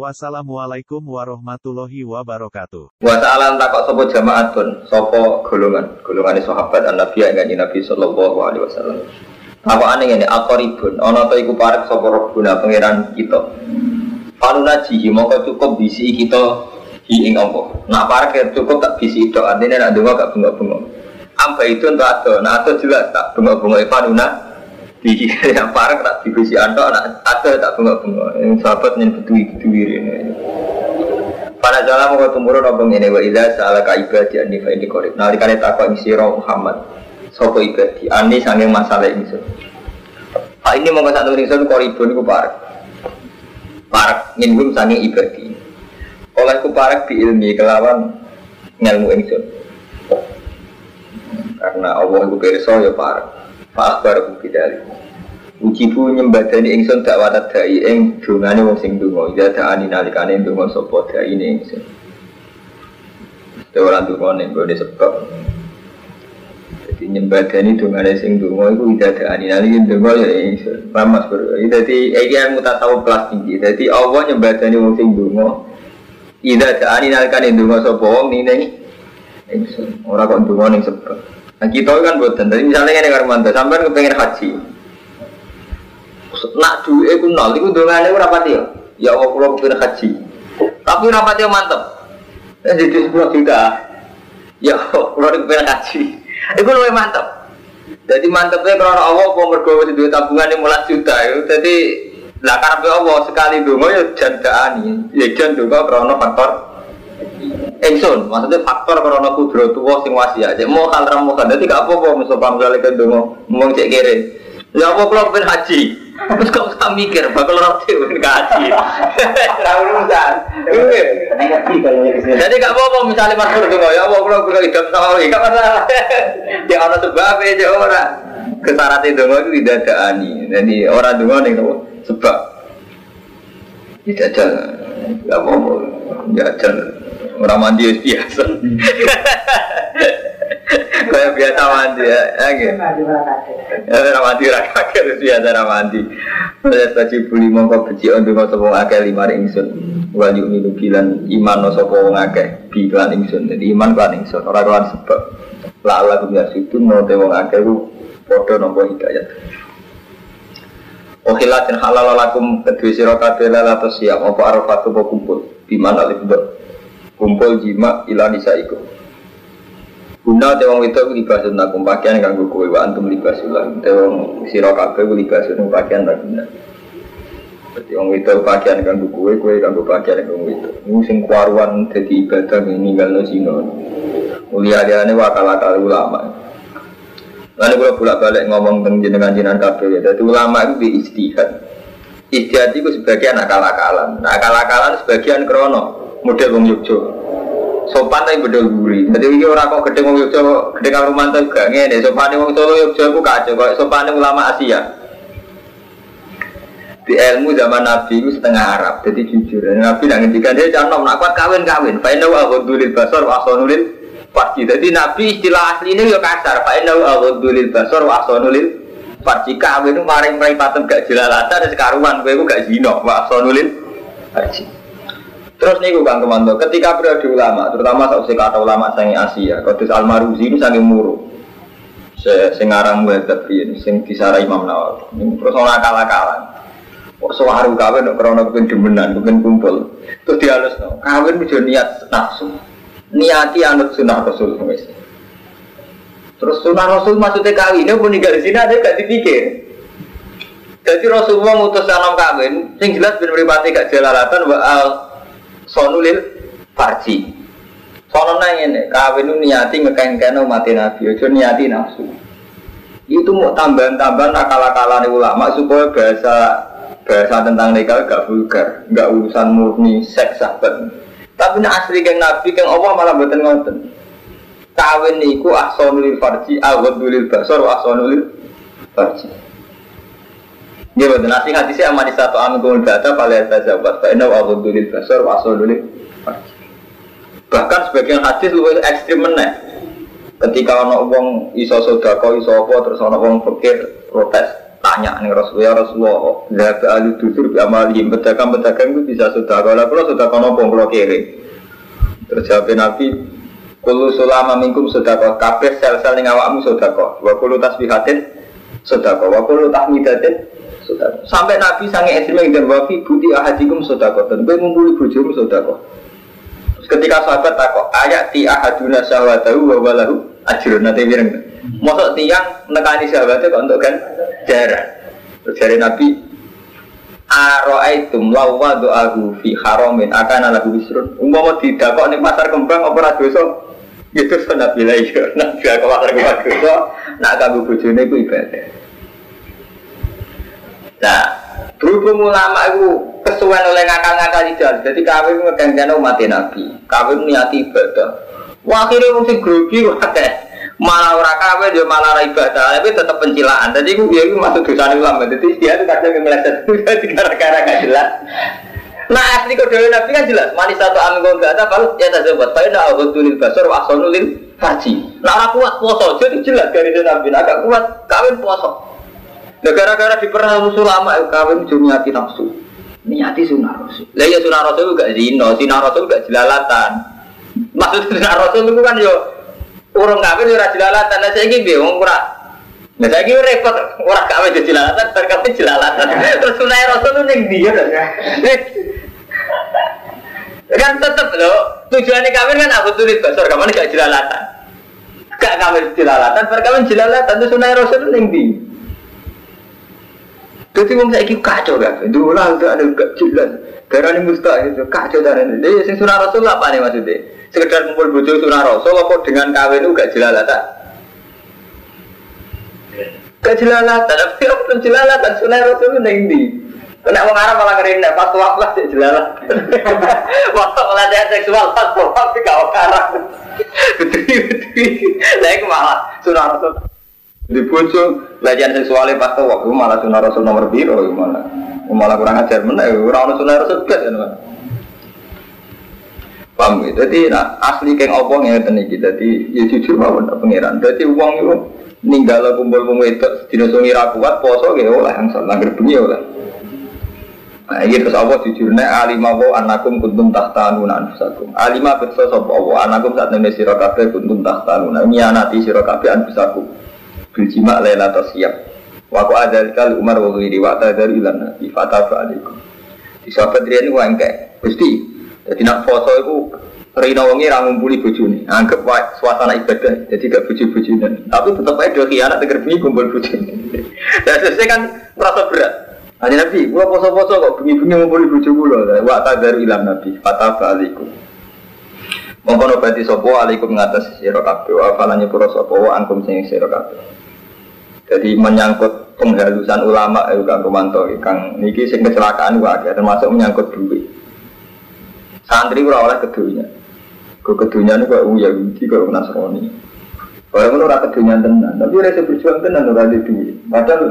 Wassalamualaikum warahmatullahi wabarakatuh. Wa ta'ala takok sapa jamaatun, sapa golongan, golongane sahabat Nabi yang kanjeng Nabi sallallahu alaihi wasallam. Apa ane ngene aqribun, ana ta iku parek sapa Rabbuna pangeran kita. Panuna jihi mongko cukup bisi kita hi ing apa. Nak parek ya cukup tak bisi tok, artine nak donga gak bengok-bengok. Amba itu untuk ado, nah ado jelas tak bengok-bengok panuna di yang parah tak divisi antok anak ada tak bengok bengok yang sahabat yang betui betui ini. Pada jalan mau tumurun apa ini wa ida salah ka ibadi ani fa ini korek nanti kalian takut roh Muhammad. Sopo ibadi? Ani sange masalah ini ah ini mau satu nih so koribun ku parek. Parek nginggung sange ibadi. Oleh ku parek di ilmi kelawan ngelmu ingsun karena Allah itu perso ya parek Pak Akbar Bukidali Ujibu nyembadani ingsun gak watat dai ing dungane wong sing donga ya daani nalikane donga sapa dai ing ingsun Dewa donga ning gone sebab. Jadi nyembadani dungane sing donga iku ida daani nalikane donga ya ingsun. Pamas bro? Jadi iki yang tahu kelas tinggi. Jadi Allah nyembadani wong sing donga Ida daani nalikane donga sapa wong ning ingsun. Ora kok donga ning sebab Nah kita kan buatan, tadi misalnya ini Karmanto, sampai kepengen haji. Nak duit itu nol, itu dongane berapa dia? Ya Allah, kalau kepengen haji. Tapi berapa dia mantep. Ya jadi sepuluh juta. Ya Allah, kalau kepengen haji. Itu lebih mantep. Jadi mantepnya karena Allah mau mergo duit tabungan yang mulai juta itu. Jadi lah karena Allah sekali dulu ya jandaan ya jangan juga karena faktor Engson, maksudnya faktor karena kudro tua sing wasiat. Cek mau hal ramu kan, jadi gak apa-apa misalnya misalnya kan dong ngomong cek kere. Ya apa kalau pengen haji, terus kau usah mikir bakal roti pengen haji. Terlalu urusan. Jadi gak apa-apa misalnya mas dong ya apa kalau pengen hidup sama lagi, gak masalah. Ya orang sebab aja orang. Kesarat itu itu tidak ada ani. Jadi orang dong nih sebab tidak jalan. Gak apa-apa, tidak jalan. Orang mandi biasa. Kayak biasa mandi ya, ya gitu. Orang mandi rakyat biasa orang mandi. Saya tadi beli mongko beci untuk sopong akeh lima ingsun. Wali ini bilan iman no sopong akeh bilan ingsun. Jadi iman kan ingsun. Orang kan sebab lala dunia situ mau tewong akeh ku foto nomor hidayat. Ohilatin halal lakum kedua sirokat atau siap apa arafatu kumpul di mana lebih kumpul jima ila nisa iku Guna tewang itu libasun nakum pakaian kanggo kowe wa antum libasun lah tewang sira kabeh libasun pakaian tak guna. Berarti wong itu pakaian kanggo kowe kowe kanggo pakaian kanggo itu Ini sing kuaruan dadi ibadah ninggalno zina Mulia-liane wakal-wakal ulama. Lalu kalau bolak balik ngomong tentang jenengan jenengan kabeh. Jadi ulama itu di istihad. Istihad itu sebagian akal-akalan, nah akal-akalan sebagian krono model wong Yogyo. Sopan tapi bedol buri. Jadi ini orang kok gede wong Yogyo, gede kang Rumanto gak ngene. Sopan wong Solo Yogyo aku kacau. Kok sopan ulama Asia. Di ilmu zaman Nabi itu setengah Arab, jadi jujur. Nabi nak ngendikan dia jangan nak kuat kawin kawin. Fa'inau aghudulil basar wa asonulil farji. Jadi Nabi istilah asli ini ya kasar. Fa'inau aghudulil basar wa asonulil farji. Kawin itu maring-maring patem gak jelalatan, sekaruan. Gue gak zino wa asonulil. Terus nih Kang Kemanto, ketika periode ulama, terutama saat kata ulama sangi Asia, Qudus Al-Maruzi ini sangi muru. Sengarang muhadat ini, sing disara Imam Nawawi. Terus orang akal-akalan. Kok sewaru kawin kok krana kepen demenan, kepen kumpul. Terus dihalus no. Kawin bisa niat nafsu. Niati anut sunnah Rasul wis. Terus sunnah Rasul maksudnya kawin, ini pun di sini ada gak dipikir. Jadi Rasulullah ngutus salam kawin, sing jelas ben mripate gak jalalatan wa al sonulil farji. Sono nang ini kawin niati ngekeng-keng mati nabi ojo niati nafsu. Itu mau tambahan-tambahan akal-akalan ulama supaya bahasa bahasa tentang nikah gak vulgar gak urusan murni seks sahabat. Tapi nak asli keng nabi keng Allah malah buatan ngoten. Kawin niku ahsanul farji aghadul basar wa ahsanul farji. Dia betul saya aman di satu amin kumul data pada tajabat fa inna aghadul basar wa ahsanul farji. Bahkan sebagian hadis lebih ekstrim meneh. Ketika ono wong iso sodako iso apa terus ono wong fakir protes tanya nih Rasulullah ya Rasulullah Zahab ahli dusur bi amalihim pedagang-pedagang itu bisa sudah kalau kalau sudah kono kalau kiri. Terus jawab Nabi Kulu sulama minkum sodako kabeh sel-sel ning awakmu sodako wa kulu tasbihatin sodako wa kulu tahmidatin sampai Nabi sange ekstrim yang wafi budi ahadikum sodako dan gue ngumpuli bojomu sodako ketika sahabat takok ayat ti ahaduna syahwatahu wa walahu ajrun. Nanti mireng. Mosok tiang nekani sahabatnya kok untuk kan jarang. Terus dari Nabi Aro'aitum lawa do'ahu fi haramin akan ala wisrun Umpama didakok nih pasar kembang apa dosa? Itu so Nabi lah iya. Nabi ke pasar kembang dosa Nak kamu bujune itu ibadah Nah Berhubung ulama itu kesuwen oleh ngakal-ngakal jalan Jadi kawin ngeganggan umat Nabi. Kawin niati ibadah. Wah akhirnya mesti grogi wakil malah ora kawe dia malah ora ibadah. Tapi tetap pencilaan. Jadi gue ya gue masuk dosa ulama. Jadi dia tuh kadang jadi gara-gara gak jelas. Nah asli kode nabi kan jelas. Manis satu amin gue gak ada kalau ya tak buat saya tidak aku tulis basor wasonulin haji. Nah orang kuat poso. Jadi jelas dari nabi. Agak kuat kawin poso nah gara-gara di pernah musuh lama kawin cuma nafsu niati sunnah rasul lah ya sunnah rasul gak zino sunnah rasul gak jelalatan. Maksud sunnah rasul itu kan yo Urung kawin ora jelalatan, lah saiki piye wong ora. Nah saiki repot ora kawin jadi jelalatan, bar kawin jelalatan. Terus sunai rasul lu ning dia kan tetep loh tujuannya kawin kan aku tulis basor kamu gak jelalatan? Gak kawin jelalatan bar kawin jelalatan itu sunai rasul ning di jadi wong saiki kacau kan dulu lah udah ada gak jelas ini mustahil kacau dan ini. Jadi sing sunai rasul apa nih maksudnya? Sekedar kumpul bojo sunah rasul apa dengan kawin itu gak jelalatan? Gak jelalatan. Tapi apa jelalatan? Sunah rasul itu ini Kena ngarang malah ngerinda, pas waktu lah cek jelalah. Waktu pelatihan seksual pas waktu gak karang. Betul betul. Lagi malah sunah rasul. Di bojo pelatihan seksualnya pas waktu malah sunah rasul nomor biru malah. Malah kurang ajar mana? Kurang sunah rasul kan? Paham gitu. Jadi nah, asli keng opong ya tadi kita. Jadi ya jujur mawon pangeran. Jadi uang itu ninggal kumpul kumpul itu dino sungi kuat poso gitu oleh yang salah gerbunyi oleh. Nah ini terus Allah jujurnya alimah wa anakum kuntum tahta anuna anfusakum. Alimah bersa sopa Allah anakum saat nemes sirakabe kuntum tahta anuna. Nyianati sirakabe anfusakum. Biljima lela siap. Waku adal umar wa ghiri wa dari ilan nabi fatafa alaikum. Di sahabat ini wangke. Gusti, jadi nak foto itu Rina Wangi ra ngumpuli bojone, anggap wae suasana ibadah, jadi gak bojo-bojone. Tapi tetap aja dua kianak tegar bengi kumpul bojone. Dan selesai kan merasa berat. Hanya Nabi, gua poso-poso kok bengi-bengi ngumpuli bojo kula. Wa tadaru ilam Nabi, fatafa alaikum. Mongkon obati sopo alaikum ngatas sira kabeh wa falanya pura sapa wa angkum sing sira. Jadi menyangkut penghalusan ulama eh Kang Romanto, Kang niki sing kecelakaan wae termasuk menyangkut duit. Santri ora oleh kedunya. Ke kedunya ini kok Yahudi kok Nasrani. Kalau menurut ora kedunya tenan, tapi rasa berjuang tenan ora ada duit. Padahal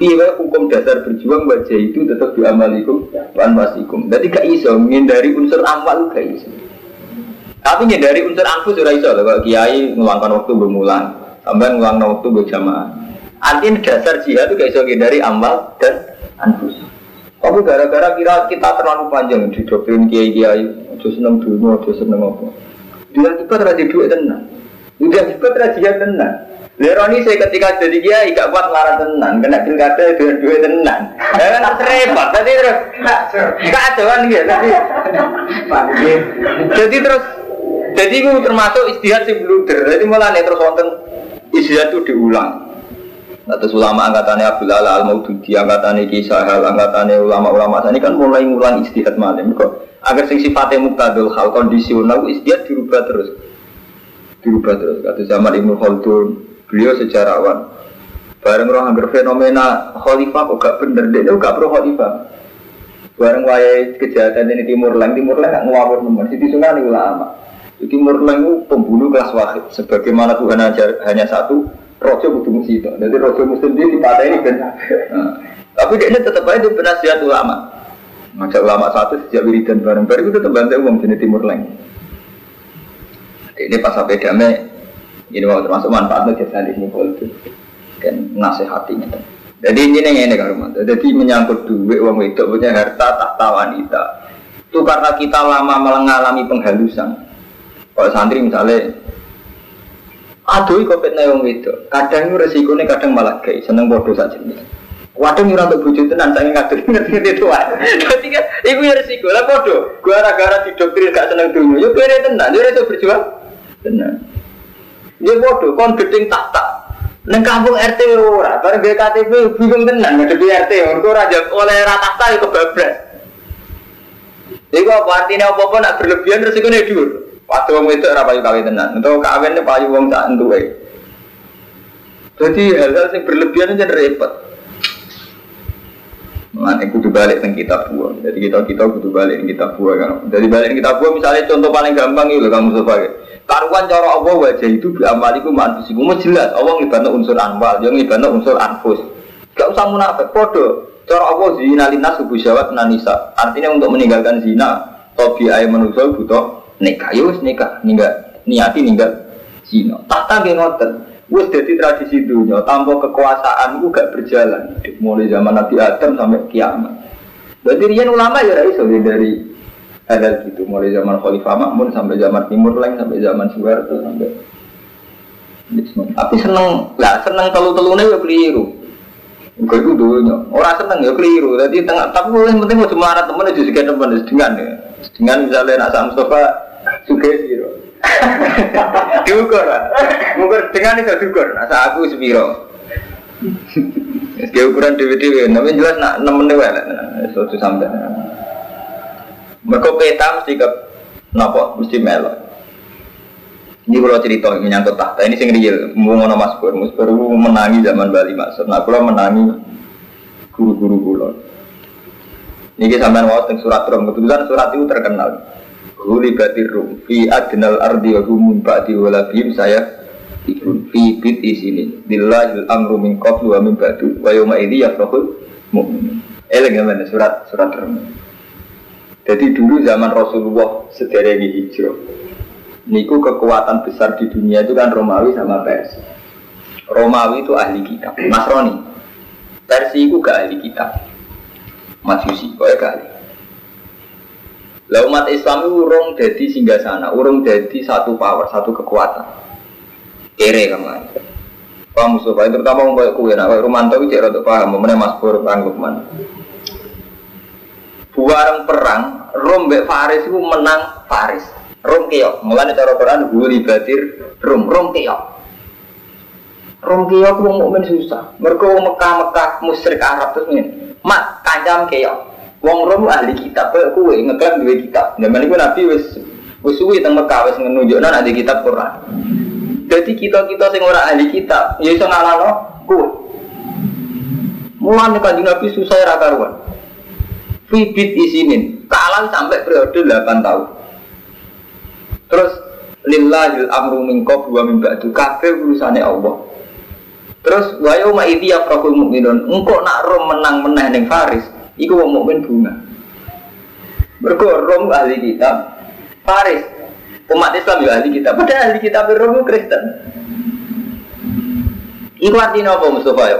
piye hukum dasar berjuang wajah itu tetap diamalikum wan wasikum. Jadi gak iso menghindari unsur amal gak iso. Tapi dari unsur anfus ora iso kalau kiai ngeluangkan waktu bermulan, sampai ngeluangkan waktu berjamaah. Artinya dasar jihad itu gak iso menghindari amal dan anfus. Tapi gara-gara kira kita terlalu panjang di doktrin kiai kiai, aja seneng dulu, aja seneng apa. Dia juga terjadi duit tenang. Dia juga terjadi tenang. Leroni saya ketika jadi kiai gak kuat marah tenang, kena pilkada dengan duit tenang. Ya kan repot. Tadi terus ada kan gitu. Jadi terus jadi itu termasuk istihad si bluder. Jadi mulai terus wonten istihad itu diulang. Nah, terus ulama angkatannya Abdul Ala al Maududi, angkatannya Kisah Hal, angkatannya ulama-ulama ini kan mulai ngulang istihad malam kok. Agar sing sifatnya muktadul hal kondisional istihad dirubah terus, dirubah terus. Kata zaman Ibnu Khaldun, beliau sejarawan. Bareng roh anggar fenomena khalifah kok gak bener, dia gak pro khalifah. Bareng wayai kejahatan ini Timur Leng, Timur Leng gak ngawur nemen, siti sunani ulama. Di Timur Leng pembunuh kelas wahid. Sebagaimana Tuhan ajar hanya satu, rojo kudu musito. Jadi rojo muslim dia dipatahin kan. Nah, tapi dia tetap aja penasihat ulama. Ngajak ulama satu sejak wiridan bareng-bareng itu tetap bantu uang jenis Timur Leng. Ini pas sampai damai, ini mau termasuk manfaatnya jasa ini itu dan nasihatinya. Jadi ini yang ini kan Jadi menyangkut duit uang itu punya harta tahta wanita. Itu karena kita lama mengalami penghalusan. Kalau santri misalnya Aduh, kok fitnah wong itu. Kadang resikonya kadang malah gay, seneng bodoh saja. Waduh nyurang untuk bujuk tenan, saya ngatur ngerti itu wae. Jadi kan, ibu ya resiko lah bodoh. Gua gara-gara di dokter gak seneng dulu, yuk beri tenan, yuk itu berjuang. Tenan. Ya bodoh, kon gedeng tak. Neng kampung RT ora, bareng BKTP bingung tenan ngadepi RT, mergo ora oleh rata tak itu kebablas. Iku apa artinya apa-apa nak berlebihan resikonya dhuwur. Waktu wong itu ora payu kawin tenan. Untuk kawin payu wong sak entuke. Jadi hal-hal yang berlebihan itu repot. Mengenai kudu balik tentang kitab buah. Jadi kita kita kudu balik tentang kitab buah kan. Jadi balik tentang kitab buah misalnya contoh paling gampang itu kamu sebagai karuan cara Allah wajah itu diamaliku mantusiku. Mau jelas Allah ngibana unsur anwal, dia ngibana unsur anfus. Gak usah munafik, podo. Cara Allah zina linas subuh syawat nanisa. Artinya untuk meninggalkan zina, tobi ayat manusia butuh nikah ya wis nikah ninggal niati ninggal zina. Tata nggih ngoten. Wis dadi tradisi dunia tanpa kekuasaan itu gak berjalan mulai zaman Nabi Adam sampai kiamat. Berarti rian ulama ya iso dari ada gitu. Mulai zaman Khalifah Makmun sampai zaman Timur Leng sampai zaman Soeharto sampai tapi seneng lah seneng telu-telune ya keliru. Enggak itu dulunya. Orang seneng ya keliru. Jadi tengah tapi yang penting mau cuma temen aja juga temen dengan ya. Dengan misalnya nak Mustafa juga siro. Diukur lah. Mengukur dengan itu diukur. Nasa aku sepiro. Dia ukuran dewi-dewi. Tapi jelas nak nemen dewi lah. Suatu sampai. Mereka peta mesti ke nopo mesti melo. Ini kalau cerita menyangkut tahta ini sing real. Mau ngono Mas Pur, Mas menangi zaman Bali Maksud. Nah, kalau menangi guru-guru kulo. Ini sampean mau surat Rum. Kebetulan surat itu terkenal. Huli batir rum. Fi adnal ardi wa hum ba'di wala bihim saya. Ikun fi bit isini. Billahil amru min qablu wa min ba'du wa yawma idhi yafrahul mu'min eleng mana surat surat rum. Jadi dulu zaman Rasulullah sederegi hijrah. Niku kekuatan besar di dunia itu kan Romawi sama Persia. Romawi itu ahli kitab. Nasrani. Persia itu gak ahli kitab Majusi kok ya gak ahli lah umat Islam itu urung jadi singgah sana, urung jadi satu power, satu kekuatan. Kere kamu. Paham Mustafa, terutama mau kayak kue, nah kayak Romanto itu cek paham, mana Mas Pur, Kang Lukman. Buarang perang, Rom be Faris itu menang Faris. Rom keok, mulai cara Quran gue libatir Rom, Rom keok. Rom keok wong mukmin susah. Mereka Mekah Mekah musyrik Arab terus nih, mak kancam keok. Wong Rom ahli kitab, kau kue ngeklaim dua kitab. Zaman itu Nabi wis wis suwi teng Mekah wis nunjukno ada kitab Quran. Jadi kita kita sing ora ahli kitab, ya iso ngalano kue. Mulane kanjeng Nabi susah ra karuan. Fibit isinin, kalah sampai periode 8 tahun. Terus lillahil amru min qablu wa min ba'du kabeh urusane Allah. Terus wa yauma idzi yafrahul mu'minun, engko nak rom menang meneh ning Faris, Iku wong mukmin bunga. Mergo Rom ahli kitab, Paris umat Islam juga ahli kitab. Padahal ahli kitab Rom Kristen. Iku artinya apa Mustafa ya?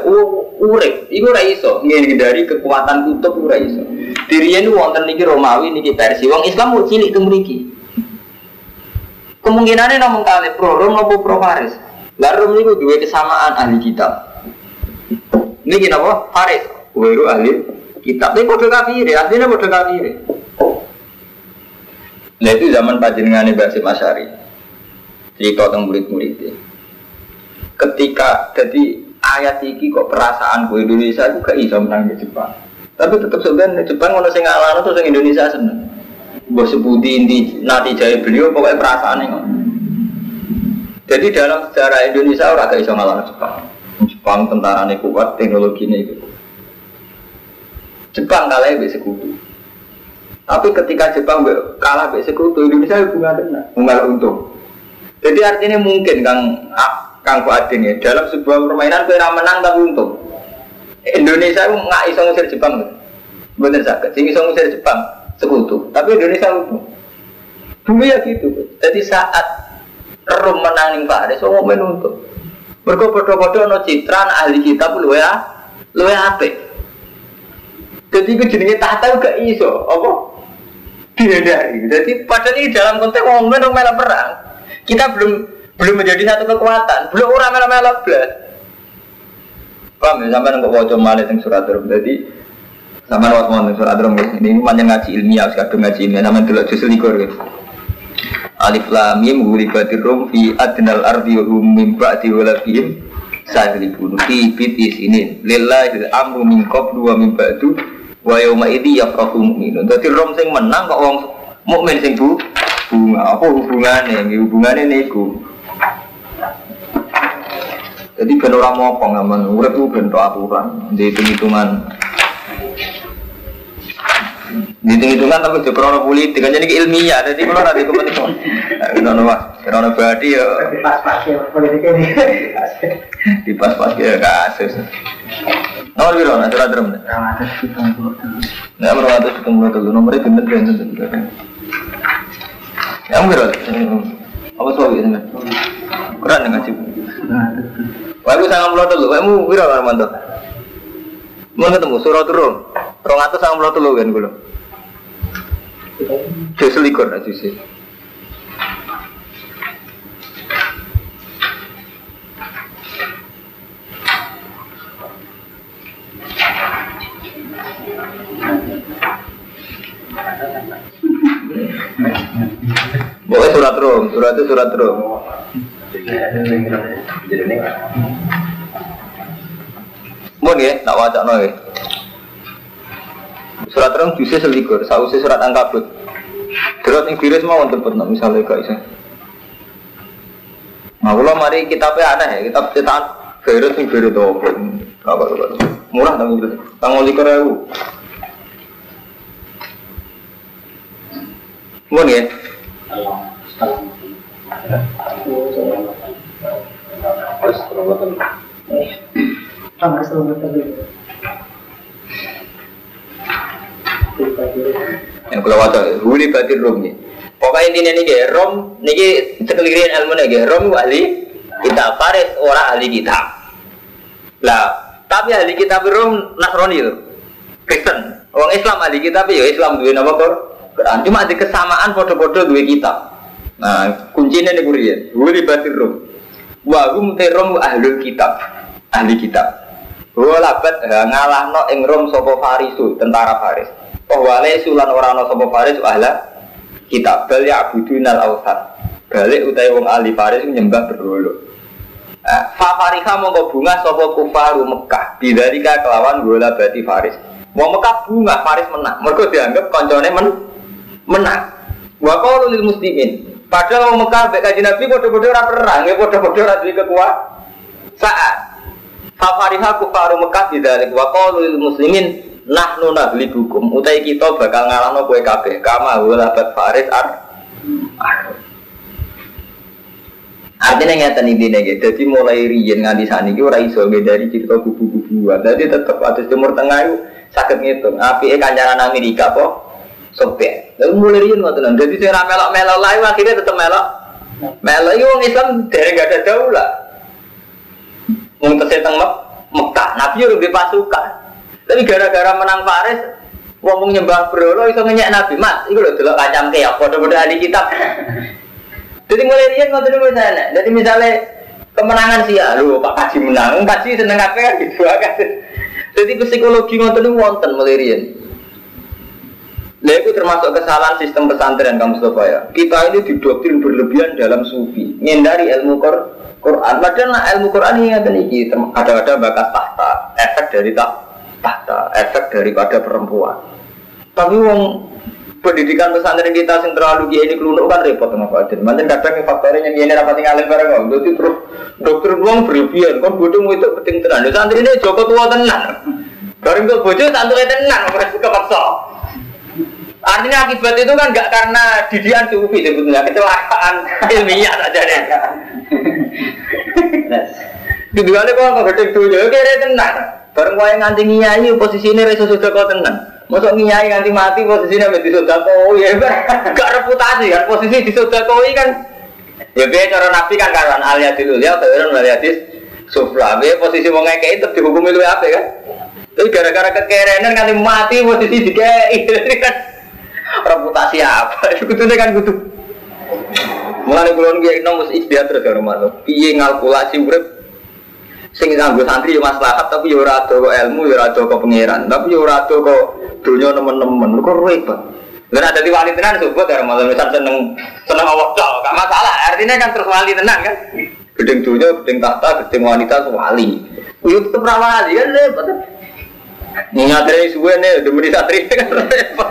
Urip, iku ora iso dari kekuatan kutub ora iso. Diriyen wonten niki Romawi niki Persia. Wong Islam cilik teng. Kemungkinannya namun kali pro Rom maupun pro Paris. Lah Rom niku dua kesamaan ahli kitab. Niki napa? Paris. Weru ahli kitab. Tapi kode kafir, artinya kode kafir. Nah itu zaman panjenengan Basim Asyari. Cerita tentang murid-murid Ketika jadi ayat ini kok perasaan gue Indonesia itu gak bisa menang di Jepang. Tapi tetap sebenarnya Jepang kalau saya ngalah terus yang Indonesia seneng. Bos sebuti inti nanti jaya beliau pokoknya perasaan ini. Jadi dalam sejarah Indonesia orang gak bisa ngalah Jepang. Jepang tentara kuat, teknologi ini itu. Jepang kalah ya sekutu. Tapi ketika Jepang kalah be sekutu Indonesia bunga tenan, bunga untung. Jadi artinya mungkin Kang Kang Fuadin ya dalam sebuah permainan kira menang tapi untung. Indonesia itu nggak iso ngusir Jepang, bener sakit. Sing iso ngusir Jepang sekutu, tapi Indonesia untung. Dulu ya gitu. Jadi saat Rum menang ning Paris, wong mukmin untung. Mergo padha-padha ana citra ahli kitab luwe luwe apik. Jadi itu jenenge tahta gak iso, apa? Dihindari. Jadi padahal ini dalam konteks wong mukmin mela perang. Kita belum belum menjadi satu kekuatan, belum orang mela-mela belas. Paham ya, sampai nggak wajah malah yang surat rum. Jadi sama waktu mau surat rum ini banyak ngaji ilmiah, sekarang ngaji ilmiah, namanya dulu justru likur gitu. Alif lam mim ghulibatir rum fi adnal ardi wa hum min ba'di walabihim sahribun fi bitis ini lillahi amru min qablu wa min ba'du wa yauma idzi yafrahu mu'minun. Dadi rom sing menang kok wong mukmin sing bu bunga apa hubungane? Nggih hubungane niku. Jadi ben ora mopo ngamen urip ku ben aturan, di hitung-hitungan Hitung-hitungan tapi juga krono politik, kan jadi ilmiah, jadi kalau nanti kepentingan. Krono mas, krono badi ya. Di pas-pas ya politik ini. Di pas-pas ya kasus. Nomor biru, nanti drum. Nah, nomor ratus hitung puluh dulu, nomornya bener bener. Yang biru, apa soal ini? Kurang dengan sih. Wah, aku sangat puluh dulu, kamu biru kan mantap. Mau ketemu surat turun, rong atas sangat puluh dulu kan gue. Jadi selikur aja sih. Boleh surat rum, surat itu surat rum. Mohon ya, tak wajak no ya. Surat rum bisa selikur, sausi surat angkabut. Terus yang virus mau untuk pernah misalnya gak bisa. Nah, kalau mari kitabnya aneh ya, kitab cetakan virus yang virus itu apa apa murah tapi virus, tanggal likur ewu. Mohon ya. Yang kalau waca, huli batin rum nih. Pokoknya intinya nih ya, rom nih sekelirin ilmu nih rom ahli kita Faris orang ahli kita. Lah, tapi ahli kita rom Nasrani itu, Kristen. Orang Islam ahli kita ya Islam dua nama. Quran cuma di kesamaan foto-foto dua kita. Nah, kuncinya nih kurian, huli batin rum. Wahum terom ahli kitab, ahli kitab. Walabat ngalah no ing rom sopo Farisu, tentara Faris. Oh wale sulan orang sopo Faris ahla kitab bal ya abudunal awsat. Balik utai wong ahli Faris menyembah berhala. Fa fariha mongko bunga sopo kufaru Mekah. Bidarika kelawan bola bati Faris. Wong Mekah bunga Faris menang. Mereka dianggap koncone men menang. Wa qalu lil muslimin. Padahal wong Mekah mek kanjeng Nabi padha-padha ora perang, ya ora duwe kekuatan. Saat Fafariha kufaru Mekah tidak wa qalu lil muslimin nahnu naghlibukum utai kita bakal ngalahno kowe kabeh kama walabat faris ar Artinya ngeten intinya gitu, jadi mulai riyen nganti saat ini ora iso dari cerita kubu-kubuan, jadi tetap atas timur tengah itu sakit ngitung. Api e kancaran Amerika kok sobek. Lalu mulai riyen ngoten, jadi saya melok-melok lain akhirnya tetap melok. Melok itu orang Islam dari gak ada daulah. Teng Mek Mekah, Nabi di pasukan. Tapi gara-gara menang Faris, wong nyembah berhala iso ngenyek Nabi. Mas, iku lho delok kacam keok padha-padha ahli kitab. Jadi mulai riyen ngoten niku sana. Jadi misalnya kemenangan sih ya, lu Pak Kaji menang, Kaji seneng apa kan gitu kan. Jadi psikologi ngoten niku wonten mulai riyen. Nah itu termasuk kesalahan sistem pesantren kamu Mustafa ya. Kita ini didoktrin berlebihan dalam sufi, menghindari ilmu Quran. Quran. Padahal nah, ilmu Quran ini ada nih, ada-ada bakas tahta, efek dari tahta, efek daripada perempuan. Tapi wong pendidikan pesantren kita yang terlalu gini ini kelunuk kan repot sama Pak Adin. Mantan kadang faktornya yang ini rapat tinggalin bareng kok. Jadi terus dokter uang berlebihan, kan bodoh itu penting tenan. Santri ini Joko tua tenan. Bareng tuh bodoh santri tenan, mereka kepaksa. Artinya akibat itu kan nggak karena didian sufi sebetulnya kecelakaan ilmiah saja deh. Kedua kok kok gede dulu, oke tenang. Bareng wae nganti nyai reso sudah kau tenang. Masuk nyai nganti mati posisinya menjadi sodakoi ya gak reputasi kan? Posisi di sodakoi kan ya biar cara nabi kan karuan alia dulu ya kairan aliatis sufla. Biar posisi mau ngekei itu dihukumi lu apa kan? Tapi gara-gara kekerenan nganti mati posisi di kan reputasi apa? Itu kan kudu. Mulai kulon kiai nomus istiadat terus ya rumah piye ngalkulasi urip sing nganggo santri yo maslahat tapi yo ora ada ilmu yo ora ada pangeran tapi yo ora ada kok dunia teman-teman kok repot. Dan ada di wali tenan sebut ya malah misal seneng seneng awak tau gak masalah. Artinya kan terus wali tenan kan? Gedeng dunia gedeng tahta gedeng wanita wali. Yo tetep wali kan? Repot. Ingat dari suwe nih, udah meni satri kan? Repot.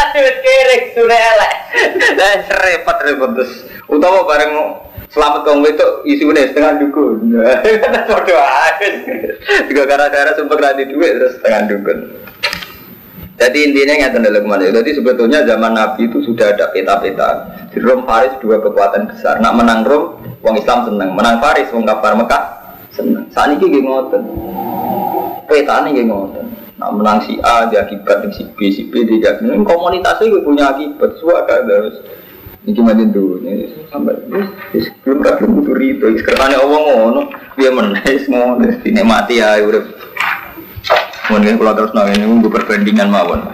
Aduh, kerek sudah elek. Repot repot terus. Utama bareng selamat kamu itu isunya setengah dukun. Bodoh aja. Juga gara-gara sumpah radi duit terus setengah dukun. Jadi intinya nggak dalam mana. Jadi sebetulnya zaman Nabi itu sudah ada peta-peta. Di Rom Faris dua kekuatan besar. Nak menang Rom, wong Islam seneng. Menang Faris, wong kafir Mekah seneng. Saat ini gini ngoten. Peta ini gini ngoten. Nak menang si A, dia akibat si B, si B, dia akibat. Komunitasnya gue punya akibat. Suaka harus. Ini cuma dulu, ini sampai belum rapi butuh itu. Sekarang Allah ngono, dia menaik ngono, ini mati ya, udah Mungkin kalau terus nang ini gue perbandingan mawon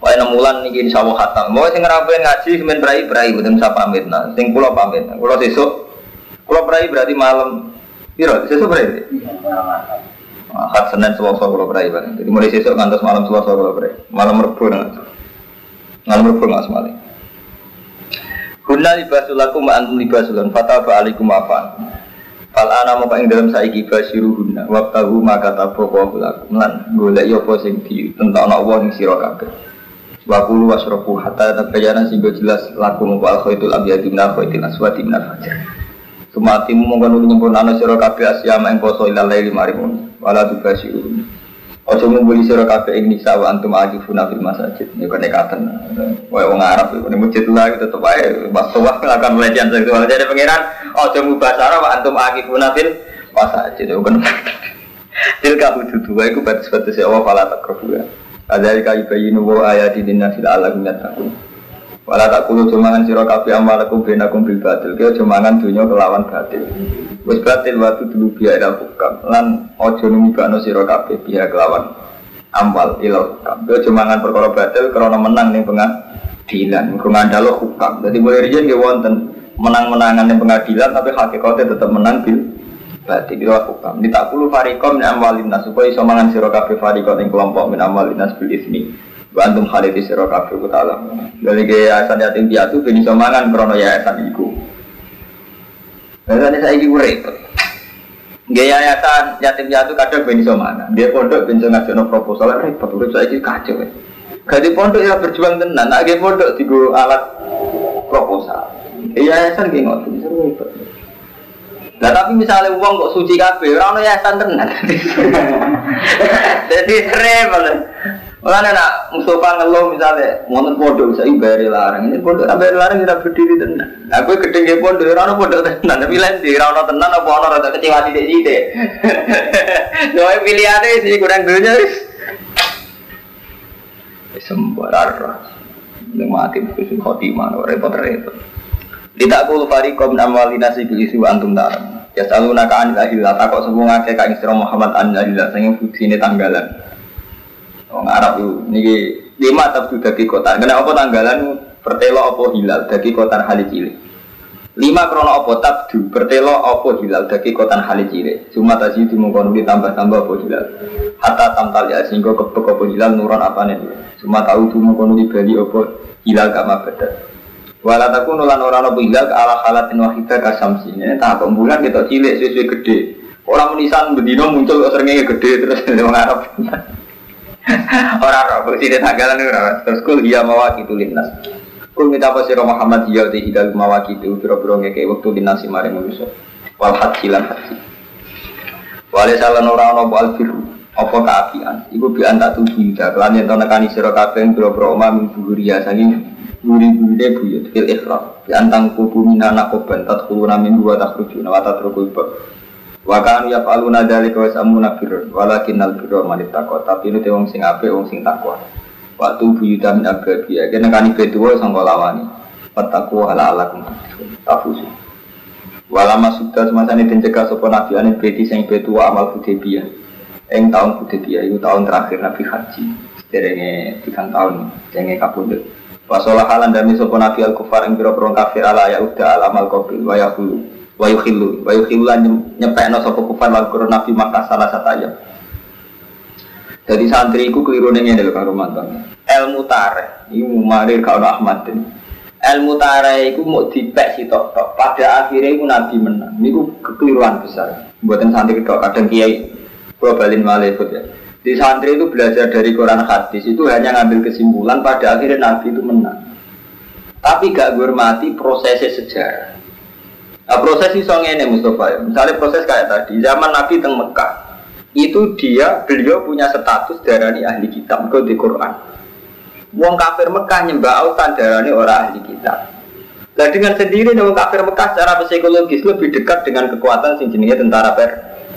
Wah enam bulan nih insya Allah khatam. Mau sing ngerapain ngaji semen berai berai bukan saya pamit nah. Sing pulau pamit. Pulau sesuk, pulau berai berarti malam. Iya, sesuk berai. Akad Senin Selasa pulau berai bareng. Jadi mulai sesuk ngantos malam Selasa pulau berai. Malam Rebu nggak. Malam Rebu nggak semali. Hunna libasulakum wa antum libasulun fataba alaikum afan. Fal ana mau ing dalam saiki basiruhunna wa tahu maka tapo wa lakum lan golek yo apa sing di tentang Allah ning sira kabeh. Wa kulu wasrafu hatta tabayyana sing jelas lakum wa al khaitul abyadu min al khaitil aswadi min al fajr. Sumatimu mongkon nuli nyempurnane sira kabeh asyama ing poso ilal laili marimun wala tubasiruhunna. Ojo ngumpuli sira kabeh ing nisa wa antum akifuna fil masajid. Niku nekatan. Wae wong Arab iku ning masjid lah tetep ae waktu waktu akan pelecehan seksual. Jadi pangeran ojo mubasara wa antum akifuna fil masajid. Iku kan. Tilka hududu wa iku batas-batas Allah fala takruhu. Adzalika yubayyinu wa ayati linnasi la'allahum yattaqun. Wala tak kulu cumangan sira kabeh amalakum benakum bil batil. Kaya cumangan dunya kelawan batil. Wis batil waktu dulu biya ila hukam. Lan aja numibano sira kabeh biya kelawan amal ila hukam. Kaya cumangan perkara batil karena menang ning pengadilan. Mergo ngandalo hukam. Dadi mulai riyen nggih wonten menang-menangan ning pengadilan tapi hakikatnya tetap menang bil batil ila hukam. Ditakulu fariqom min amwalin nas supaya iso mangan sira ing kelompok min amwalin nas bil ismi. Bantum khalid sira kabeh ku ta'ala. Dari yayasan yatim piatu ben iso mangan krana yayasan iku. Yayasan saiki ku repot. Nggih yayasan yatim piatu kadang ben iso mangan. Dia pondok iso ngajono proposal repot urip saiki kacau. Gadi pondok ya berjuang tenan, nek nggih pondok digo alat proposal. Yayasan nggih ngoten repot. Nah tapi misalnya uang kok suci kabeh, ora ono yayasan tenan. Jadi repot. Mulane nak Mustafa ngeluh misalnya, wonten pondok saya bayar larang. Ini pondok bayar larang kita berdiri tenan. Aku gedhe nggih pondok ora ono pondok tenan, tapi lain di ora ono tenan apa ono rada kecewa sithik-sithik. Soale pilihane sih kurang dunya wis. Sembarar. Ning mati wis khotimah repot-repot. Tidak kul fariqom amwalina sibil wa antum ta'lam. Ya saluna ka anil ahillah takok sebuah ngake ka Muhammad anil ahillah sing fuksine tanggalan. Wong Arab itu niki lima tabdu kota. Kenapa tanggalan pertelo apa hilal dagi kota hali cilik. Lima krono apa tabdu pertelo apa hilal dagi kota hali cilik. Cuma tadi mengkono ditambah-tambah apa hilal. Hatta tamtal ya sehingga kepek apa hilal nuran apa nih. Cuma tahu itu mengkono dibeli apa hilal kama beda. Walau aku nulan orang apa hilal ala halatin wahidah kasamsi. Ini tak bulan kita cilik sesuai gede. Orang menisan bedino muncul seringnya gede terus orang Arab. Orang roh, di tanggalan itu Terus kul iya mawaki itu linnas. Kul minta apa siro Muhammad? Iya di hidal mawaki itu biro-biro ngeke waktu linnas si mari manusia. Wal haji lan haji. Wale salah orang nopo al biru. apa keapian? Iku bi anta tubuh yuda kelan yen nekani sira kabeh boro-boro omah min buhuria saking buri-burine buyut. Fil ikhram bi antang kubu minana koban tadkhuluna min wa takhrujuna wa tatrukul bab wa kanu yaf'aluna dzalika wa samuna birr walakin al birra man tapi ini wong sing apik wong sing takwa. Waktu buyuta min ababiya kena kani betuwa sangka lawani. Fataku ala ala tafusu Walama sudah semasa ini mencegah sopan nabi ane beti sing betua amal Hudaybiyah. Eng tahun Hudaybiyah itu tahun terakhir Nabi Haji. Sederenge tiga tahun Jenge kapundut Wasolah halan dami sopan nabi al kufar Eng biro kafir ala ya udah al amal kobil Wayahulu Wayuhilu Wayuhilu lan nyepekno sopan kufar Lalu nabi maka salah satu ayat jadi santri itu keliru nih ini kalau mantan. Ilmu tareh, marir kau Ahmad ini. Ilmu tareh itu mau dipek si tok tok. Pada akhirnya itu nabi menang. Ini kekeliruan besar. Buatan santri itu kadang kiai gua balin malekut ya. Di santri itu belajar dari Quran hadis itu hanya ngambil kesimpulan pada akhirnya nabi itu menang. Tapi gak hormati prosesnya sejarah. Nah, proses itu ini Mustafa ya. Misalnya proses kayak tadi, zaman Nabi teng Mekah, itu dia beliau punya status darani ahli kitab ke di Quran. Wong kafir Mekah nyembah autan darani orang ahli kitab. Nah dengan sendiri wong kafir Mekah secara psikologis lebih dekat dengan kekuatan sing jenenge tentara per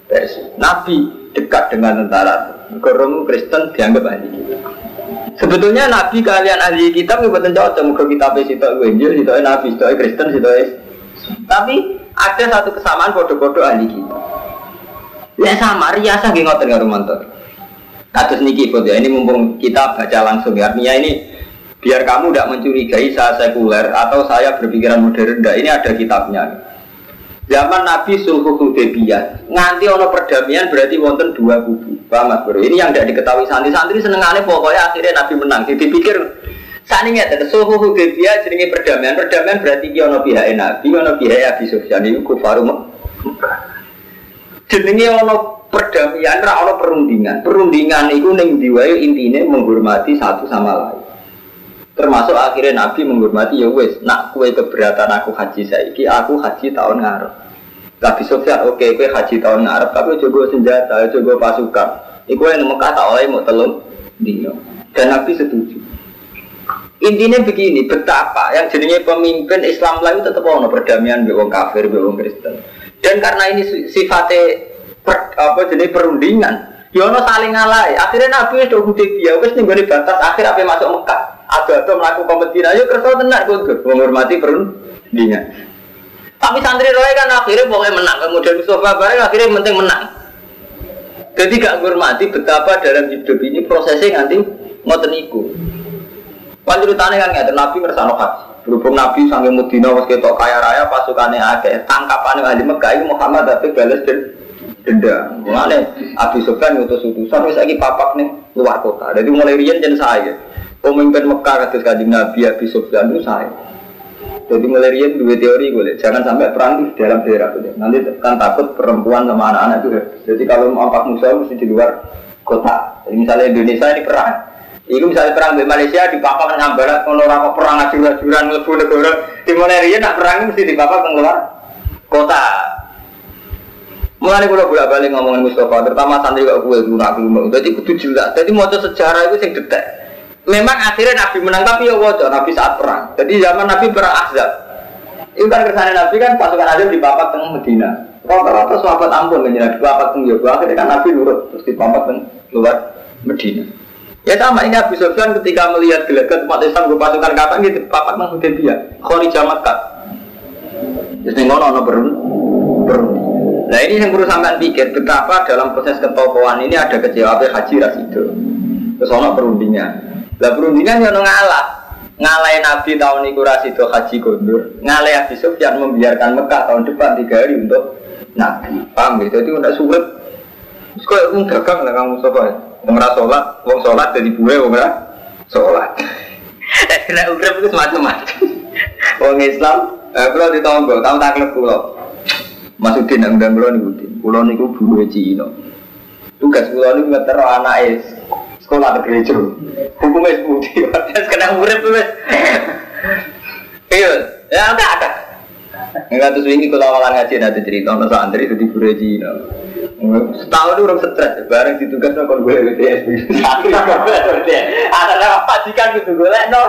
Persia. Nabi dekat dengan tentara. Korong Kristen dianggap ahli kitab. Sebetulnya Nabi kalian ahli kitab nggak betul cocok kitab itu Injil, itu Nabi, itu Kristen, itu Tapi ada satu kesamaan bodoh-bodoh ahli kitab. Ya sama, riasa nggih ngoten karo mantor. Kados niki ya, ini mumpung kita baca langsung ya. Artinya ini biar kamu tidak mencurigai saya sekuler atau saya berpikiran modern. Nah, ini ada kitabnya. Zaman Nabi Sulhu Hudaybiyah, nganti ono perdamaian berarti wonten dua kubu. Paham Mas Bro? Ini yang tidak diketahui santri-santri senengane pokoknya akhirnya Nabi menang. Jadi dipikir saat ini ada Sulhu Hudaybiyah jenenge perdamaian. Perdamaian berarti ki ono pihak Nabi, ono pihak Abi Sufyan itu kufarum jenenge ono perdamaian ra ono perundingan. Perundingan itu ning diwae intine menghormati satu sama lain. Termasuk akhirnya Nabi menghormati ya wes, nak kue keberatan aku haji saiki, aku haji tahun ngarep. Nabi Sofyan, oke, okay, kue haji tahun ngarep, tapi coba senjata, coba pasukan. Iku yang Mekah tak oleh mau telung dino. Dan Nabi setuju. Intinya begini, betapa yang jadinya pemimpin Islam lain tetap ono perdamaian be kafir, be Kristen. Dan karena ini sifatnya per, apa jenis perundingan, ya saling ngalai. Akhirnya Nabi itu dia wes nih batas akhir apa masuk Mekah. Ada atau melakukan kompetisi, ayo kerja tenang kudu menghormati perundingan. Tapi santri roy kan akhirnya boleh menang, kemudian Mustafa bareng akhirnya penting menang. Jadi gak menghormati betapa dalam hidup ini prosesnya nanti mau teniku. Panjurutannya kan nggak Nabi ngersano haji. Berhubung Nabi sampai Medina was ketok kaya raya pasukannya akeh. Tangkapan ahli Mekah itu Muhammad tapi balas dan denda. Mulane Abi Sufyan ngutus utusan wis lagi papak nih luar kota. Jadi mulai riyen jen saya. Pemimpin Mekah kados Kanjeng Nabi Abi Sufyan itu saya. Jadi mulai riyen dua teori boleh. Jangan sampai perang di dalam daerah itu. Nanti kan takut perempuan sama anak-anak itu. Jadi kalau mau angkat musuh mesti di luar kota. Jadi misalnya Indonesia ini perang, Iku misalnya perang di Malaysia di papa barat kalau orang perang ajur-ajuran lebu negara di Malaysia nak perang mesti di papa keluar kota. Mulai kalau bolak balik ngomongin Mustafa, terutama santri gak gue dulu aku mau. Jadi kudu jelas. Jadi mau sejarah itu sing detek. Memang akhirnya Nabi menang tapi ya wajar Nabi saat perang. Jadi zaman Nabi perang Ahzab. Itu kan kersane Nabi kan pasukan Ahzab di papak tengah Medina. Rata-rata sahabat ampun kan di papak tengah Yoga. Akhirnya kan Nabi nurut terus di papak tengah luar Medina. Ya sama ini Abu Sufyan ketika melihat gelagat umat Islam gue pasukan kapan gitu papat nang dia Khori Jamakat. Jadi ngono ono berun berun. Nah ini yang perlu sampean pikir betapa dalam proses ketokohan ini ada kecewa Haji Rasido. Terus ono perundingan. Lah perundingan yang ngalah. Ngalai Nabi tahun itu Rasido Haji Gondor. Ngalai Abu Sufyan membiarkan Mekah tahun depan tiga hari untuk Nabi. Paham gitu? Itu udah sulit. Terus kok dagang lah kamu sobat. Wong ora sholat, wong sholat jadi buwe wong ora sholat. Kena urip itu semacam-macam. Wong Islam, eh kalau di tahun tahun tak klub kulo. Masudin yang undang kulo niku, kulo niku buwe Cina. Tugas kulo niku ngeter anak sekolah di gereja. Hukumnya sepudi, terus kena urip wis. Iya, ya enggak ada. Enggak terus ini kalau awalan ngaji nanti cerita, nasa antri itu di Cina. Setahun itu orang stres, bareng ditugas no kon gue BTS. Ada nama pajikan gitu gue no.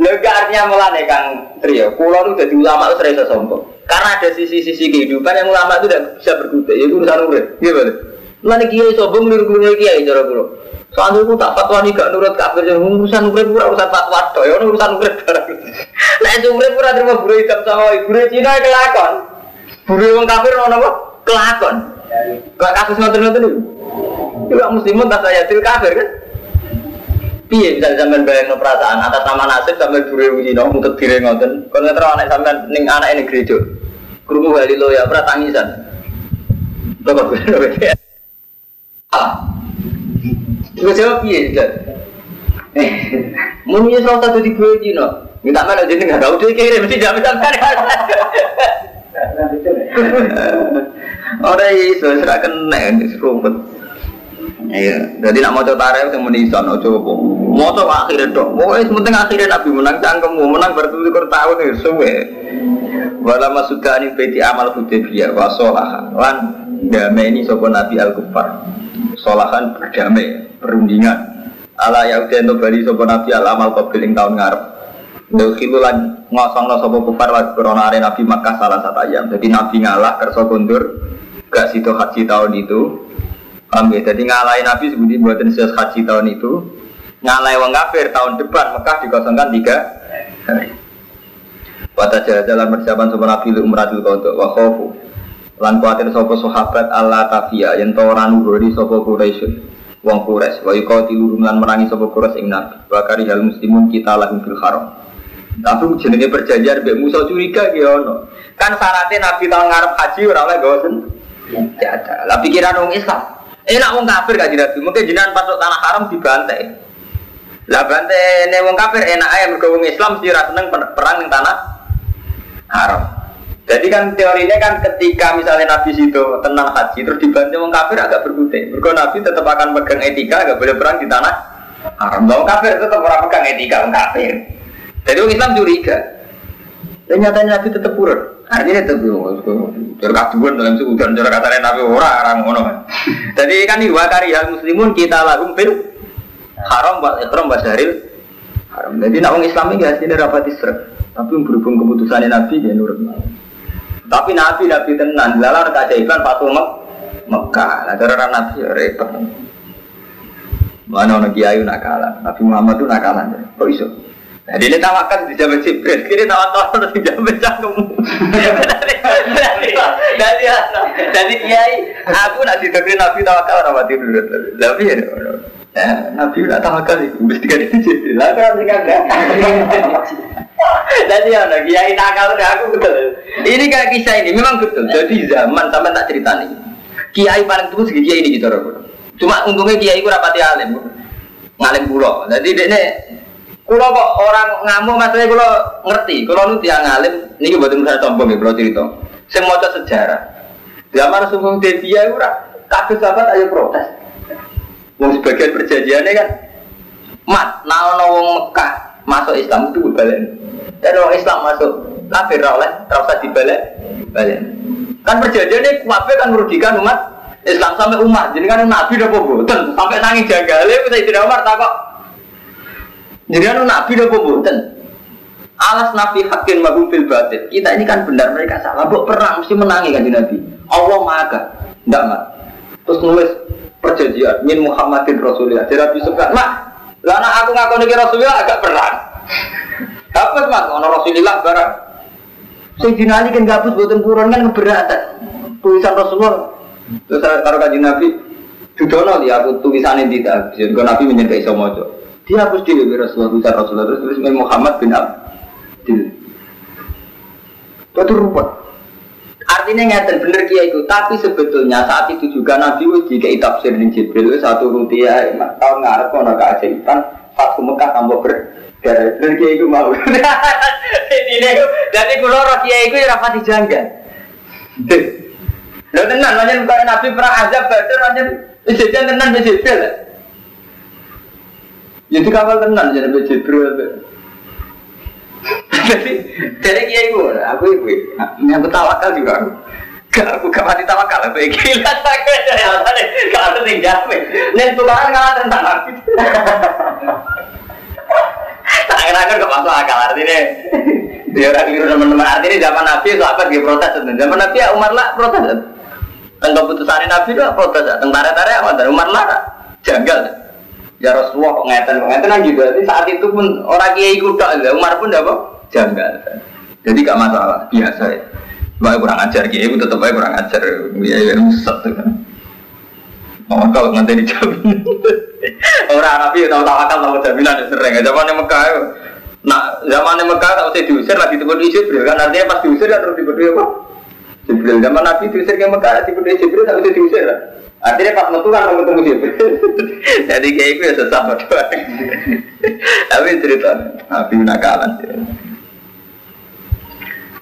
Lega artinya mulane Kang Trio, pulau itu jadi ulama itu serasa sombong. Karena ada sisi-sisi kehidupan yang ulama itu tidak bisa berkutik, itu urusan urip. Gimana? Mulane kiai sombong niru-niru kiai cara pulau. Soalnya aku tak fatwa nih gak nurut kafir jadi urusan urip pura urusan fatwa toh ya urusan urip barang. Nah itu urip pura terima buru hitam sama buru Cina kelakon. Buru wong kafir ono apa? Kelakon. Kalau kasus ngoten-ngoten itu. Juga muslimun tak saya til kafir kan? Piye bisa sampean bayang perasaan atas nama nasib sampai buru Cina untuk diri ngoten. Kalau ngetro anak sampean ning anak ini gereja. Kerumuh kali lo ya pernah tangisan. Bapak gue Ah, Gue jawab iya juga. Mau punya salah satu di gue Cina. Minta mana jadi nggak tahu dia kirim mesti jam sampai. Orang itu serah kena di serumpet. Iya, jadi nak mau coba tarik yang menisan, mau coba. Mau coba akhirnya. Mau es penting akhirnya nabi menang cangkemmu, menang bertutur tahun nih, suwe. Wala masuka ini beti amal hudaybiyah wa sholah lan damai ini sopo nabi al kufar. Sholahan berdamai, perundingan. Ala ya udah bali sopo nabi al amal qabil ing tahun ngarep. Dokhilu lan ngosong no sopo kufar wa corona are nabi Makkah salah satu ayam. Jadi nabi ngalah kerso kundur gak situ haji tahun itu. Ya? Jadi ngalahin nabi sebutin buatan sis haji tahun itu. Ngalai wong kafir tahun depan Mekah dikosongkan tiga hari. Wata jalan persiapan sopo nabi lu umratul kodok wa khofu. Lan kuatir sopo sahabat Allah tafia yang toran nururi sopo Quraisy. Wong Quraisy wa yuqatilu lan merangi sopo Quraisy ing nabi. Wa karihal muslimun kita lahum fil haram. Tapi jenenge perjanjian Mbak Musa curiga ki ono. Kan syaratnya Nabi tahun ngarep haji ora oleh gawa sen. Ya ada. Lah pikiran wong Islam. Enak wong kafir gak Nabi. Mungkin jenengan pasuk tanah haram dibantai. Lah bantai ne wong kafir enak ae mergo wong Islam mesti ra seneng perang ning tanah haram. Jadi kan teorinya kan ketika misalnya Nabi situ tenang haji terus dibantai wong kafir agak berkutik. Mergo Nabi tetap akan pegang etika agak boleh perang di tanah haram. Wong kafir tetap ora pegang etika wong kafir. Jadi orang Islam curiga. Dan nyatanya Nabi tetap purur. Artinya tetap cara kaduan dalam suku dan cara katanya Nabi orang orang ngono. Jadi kan dua kari hal muslimun kita lagu fil haram buat ikram basyaril haram. Jadi nak orang Islam ini hasilnya rapat isra. Tapi berhubung keputusannya Nabi dia nurut. Tapi Nabi Nabi tenan, lalar keajaiban Fatul Mek Mekah. Nah cara Nabi ya repot. Mana orang kiai nakalan, Nabi Muhammad itu nakalan. Kok iso? Jadi ini tawakal di zaman Jibril, kiri tawakal di zaman cangkemmu. Jadi jadi kiai, aku nak ditegur Nabi tawakal orang mati dulu. Tapi ya, Nabi nak tawakal itu mesti kan itu Jibril. Lah kan tinggal Jadi ya, kiai nakal aku betul. Ini kayak kisah ini memang betul. Jadi zaman sampai tak cerita nih. Kiai paling tua segi kiai ini gitu Cuma untungnya kiai itu rapati alim, ngalim pulau. Jadi dia Kulo kok orang ngamuk maksudnya kulo ngerti, kulo nu tiang ngalim, ini buat saya sombong ya kulo cerita. Saya mau sejarah. Zaman sungguh Devia ora kabeh sahabat ayo protes. Wong sebagian perjanjiannya kan mat naono wong Mekah masuk Islam itu balik. Dan orang Islam masuk kafir oleh terasa dibalik balik. Kan perjanjiannya kuabe kan merugikan umat Islam sampai umat. Jadi kan Nabi udah boboten sampai nangis jagale bisa tidak Umar takok jadi anu nabi udah boboten. Alas nabi hakin mahu fil batin. Kita ini kan benar mereka salah. Buk perang mesti menangi kan nabi. Allah maha Tidak mat. Terus nulis perjanjian min Muhammadin Rasulullah. Jadi nabi suka. Mak, lana aku ngaku nih Rasulullah agak perang. Dapat mas, ono Rasulullah barang. Sing dinali kan gabus buatan kurun kan keberatan. Tulisan Rasulullah. Terus taruh kaji Nabi. Dudono dia aku tulisan ini tidak. Jadi Nabi menyertai semua dia harus di Rasulullah bisa Rasulullah terus tulis Muhammad bin Abdul. Itu rupa. Artinya ngeten bener kia itu, tapi sebetulnya saat itu juga Nabi jika tafsir ning Jibril satu rupiah tahun ngarep ono keajaiban satu Mekah tambah ber gara bener kia itu mau. Ini jadi kulo roh kia itu ya rapati janggal. Lho tenan, lanjut bukan Nabi perang azab, badar lanjut, jajan tenan Jibril. Jadi kawal tenan jadi Jibril. Jadi jadi kiai gue, aku ibu, yang betawakal juga. Gak aku gak mati tawakal apa iki. Lah tak ada gak ada sing jamin. Nen tukaran kalah tentang nabi. Tak kira kan gak masuk akal artinya. Dia orang keliru teman-teman artinya zaman nabi sahabat dia protes. Zaman nabi ya Umar lah protes. Dan keputusan nabi itu protes. Tentara tentara apa? Dan Umar lah janggal. Ya Rasulullah ngeten ngeten kan juga. Saat itu pun orang kiai kuda, Umar pun apa? Janggal. Jadi gak masalah, biasa ya. Wah kurang ajar kiai itu tetap aja kurang ajar. Ya ya tuh kan. Oh, kalau nanti dijamin. Orang Nabi tahu tawakal tahu jaminan sering. Zaman Mekah Nah, zaman Mekah tak usah diusir lagi tiba Jibril kan artinya pas diusir ya terus tiba apa? Jibril. Zaman Nabi diusir ke Mekah tiba tak usah diusir Artinya pas metu kan ketemu Jibril. Jadi kayak itu ya sesama doang. Tapi cerita Nabi nakalan.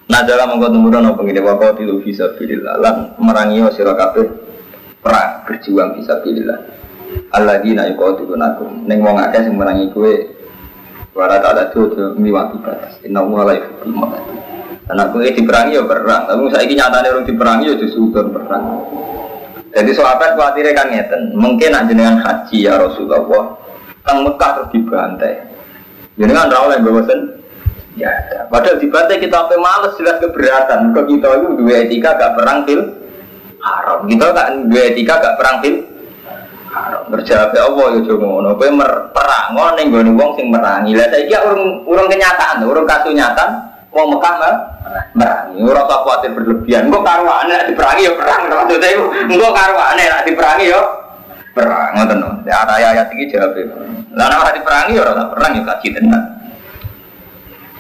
Nah dalam mengkau temurun apa gini wakau tilu bisa pilih lan merangi kabeh perang berjuang bisa pilih Allah di naik kau tilu nakum neng wong akeh sing merangi kue Wara tak ada tuh tuh miwati batas. Inna mulai mati. Dan aku ini diperangi ya perang. Tapi saya ini nyatanya orang diperangi ya justru perang. Jadi sahabat khawatirnya kan ngeten. Mungkin aja dengan haji ya Rasulullah. Tang Mekah terus dibantai. Kan rawol yang bosan Ya ada. Padahal dibantai kita sampai males jelas keberatan. Kok kita itu dua etika gak perang fil haram. Kita kan dua etika gak perang fil haram. Berjawab ya Allah ya cuma ngono. Kowe perang ngono ning gone wong sing merangi. Lah saiki urung urung kenyataan, urung kasunyatan wong Mekah mah merangi. Ora usah kuwatir berlebihan. Engko karwane nek diperangi ya perang maksudnya iku. Engko karwane nek diperangi ya perang ngoten. Ya ayat iki jawab. Lah nek diperangi ya ora perang ya kaji tenan.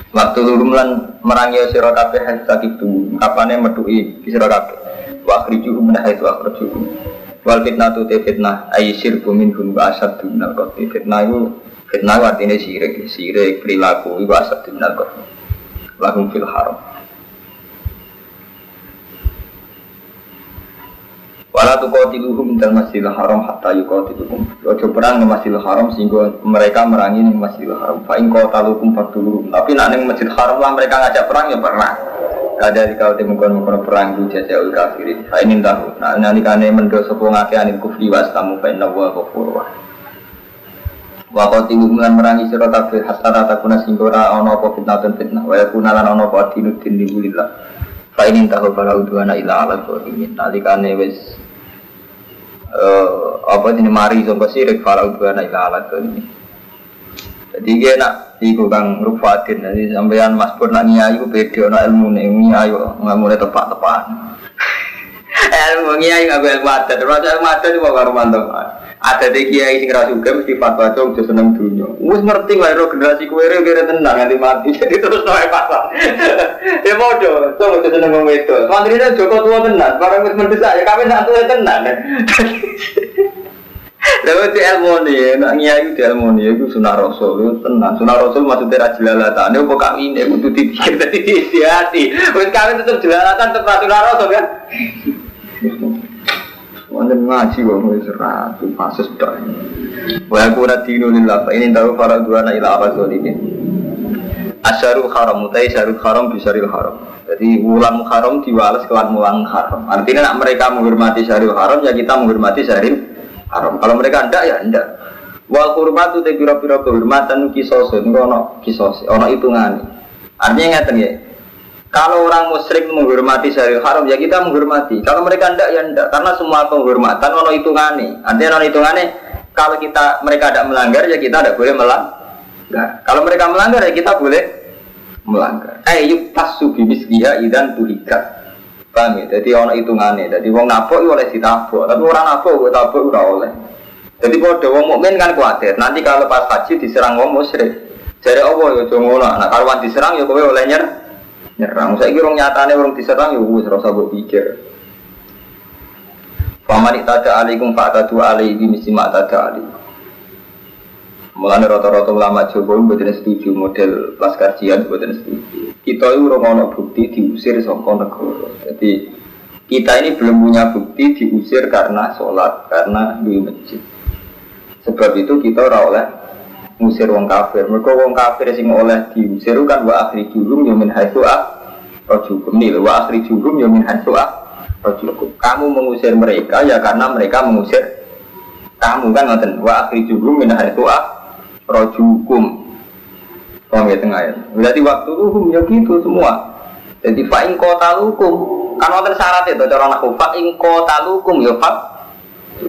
Waktu luru lan merangi sira kabeh hatta itu kapane metuki sira kabeh. Wa akhriju min haitsu akhrajukum. Wal fitnah tu fitnah ay syirku minhum wa asad minal qatl. Fitnah itu fitnah artinya sirik, sirik perilaku itu asad minal qatl. Lahum fil haram. Wala tu qatiluhum dal masjidil haram hatta yuqatiluhum. Ojo perang di masjidil haram sehingga mereka merangi di masjidil haram. Fa in qataluhum fatuluhum. Tapi nak ning masjidil haram lah mereka ngajak perang ya perang. Kada di kau temu kono kono perang di jasa ul kafirin. Fa in tahu. Nah nani kane mendo sapa ngake anil kufri was kamu fa inna wa ghafur wa. Qatiluhum lan merangi sira kabeh hatta takuna sehingga ora ana apa fitnah fitnah. Wa yakuna lan ana apa dinud din lillah. Fa in tahu fala udwana ila ala zalimin. Nalikane wis uh, apa ini mari sangka sirik falau naik alat ini. Jadi dia nak iku kang rufatin jadi sampean Mas Pur nak iku beda nak ilmu nih nyai nggak mulai tepat tepat. Ilmu nyai nggak ilmu adat, terus ilmu adat itu baru mantap. Ada di kiai sing ra juga mesti fatwa cung jo seneng dunya. Wis ngerti wae ro generasi kowe re kira tenang nganti mati. Jadi terus noe pasar. Ya modo, cung jo seneng wong wedok. Mantrine Joko tua tenan, barang wis mendesak ya kawin sak tuwa tenan. Lalu di ilmu nih, nak nyai di ilmu nih, itu sunnah rasul, itu tenang. Sunnah rasul maksudnya rajilalatan, itu kok kami ini, itu dipikir tadi di hati. Kawin tetap jelalatan, tetap sunnah rasul kan. Wonten ngaji wong wis ratu pasus tok. Wa aku ora dinu lillah fa ini tahu para duana ila ini. Asyarul haram utai syarul haram bisaril haram. Jadi ulang haram diwales kelan mulang haram. Artinya nak mereka menghormati syarul haram ya kita menghormati syaril haram. Kalau mereka ndak ya ndak. Wal hurmatu te pira-pira kehormatan kisos ngono kisos ono hitungane. Artinya ngeten ya. Kalau orang musyrik menghormati syariat haram ya kita menghormati. Kalau mereka tidak ya tidak. Karena semua penghormatan ono hitungannya. Artinya ono hitungannya kalau kita mereka tidak melanggar ya kita tidak boleh melanggar. Kalau mereka melanggar ya kita boleh melanggar. Eh yuk tasu bibis dia idan tuhikat. Paham ya? Jadi ono hitungannya. Jadi wong nabok ya oleh ditabok. Tapi orang nabok gue tabok ora oleh. Jadi kalau wong mukmin kan khawatir. Nanti kalau pas haji diserang wong musyrik. Jadi Allah ya cuma Nah karuan diserang ya kowe oleh nyerang nyerang. Saya kira nyatane orang diserang ya wis rasa mbok pikir. Faman tada alaikum fa'tadu alaihi misi ma tada alaihi. Mulane rata-rata ulama Jawa mboten setuju model laskar jihad mboten setuju. Kita itu ora ono bukti diusir saka negara. Jadi kita ini belum punya bukti diusir karena sholat, karena di masjid. Sebab itu kita ora ngusir wong kafir. Mereka wong kafir sing oleh diusir kan wa akhri julum ya min haitsu ah rojukum nih wa akhri julum ya min haitsu ah Rojulukum. Kamu mengusir mereka ya karena mereka mengusir kamu kan ngoten wa akhrijuhum min haitsu rojukum. Paham ya tengah ya. Berarti waktu itu ya gitu semua. Jadi fa'in kota lukum. Kan wonten syarat itu cara aku fa'in kota lukum ya fa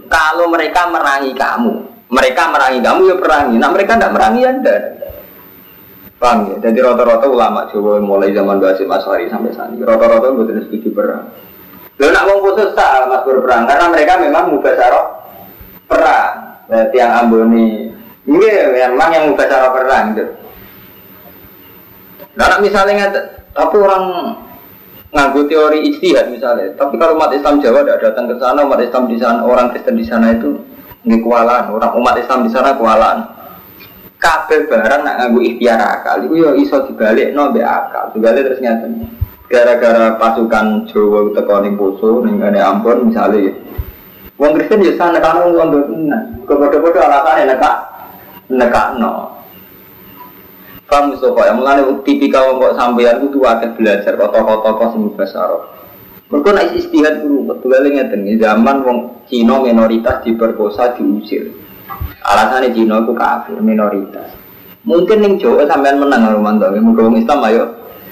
kalau mereka merangi kamu, mereka merangi kamu ya perangi. Nah mereka tidak merangi anda. Paham ya? Jadi rata-rata ulama Jawa mulai zaman Basim Aswari sampai ini rata-rata betul setuju perang. Lalu nak mau khusus tak mas berperang karena mereka memang mubasarah perang. Berarti yang Amboni ini memang yang mubasarah perang itu. Nah, misalnya tapi orang nganggu teori istihad misalnya. Tapi kalau umat Islam Jawa tidak datang ke sana, umat Islam di sana, orang Kristen di sana itu nggak kualan. Orang umat Islam di sana kualan kabel barang nak nganggu ikhtiar akal itu ya iso dibalik no be akal dibalik terus nyata gara-gara pasukan Jawa teko ning poso ning ngene Ambon misalnya ya Wong Kristen ya sana kan wong tenan. Kepada-pada alasane nekak no Paham Mustafa, yang mulai tipikal kok sampeyan kudu akeh belajar kota-kota sing basaro. Mergo nek istihad guru betul ngeten zaman wong Cina minoritas diperkosa diusir. Alasannya Cina itu kafir, minoritas. Mungkin yang Jawa sampean menang Romanto, mungkin orang Islam ayo.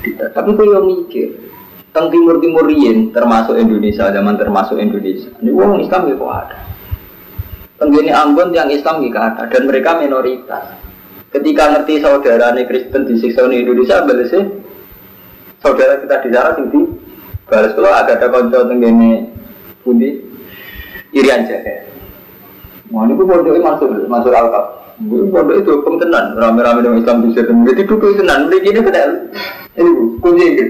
Tapi kau yang mikir, teng timur timur termasuk Indonesia zaman termasuk Indonesia. Ini orang Islam itu ada. Tenggini Ambon yang Islam juga ada dan mereka minoritas. Ketika ngerti saudara nih Kristen disiksa di Indonesia, balasnya saudara kita di sana tinggi. Balas kalau ada ada konco tenggini pundi Irian Jahe. Wah, ini pondoknya masuk, masuk alkap. Ini pondok itu hukum tenan, rame-rame dengan Islam bisa dan jadi duduk tenan. Ini gini kita, ini kunci ini.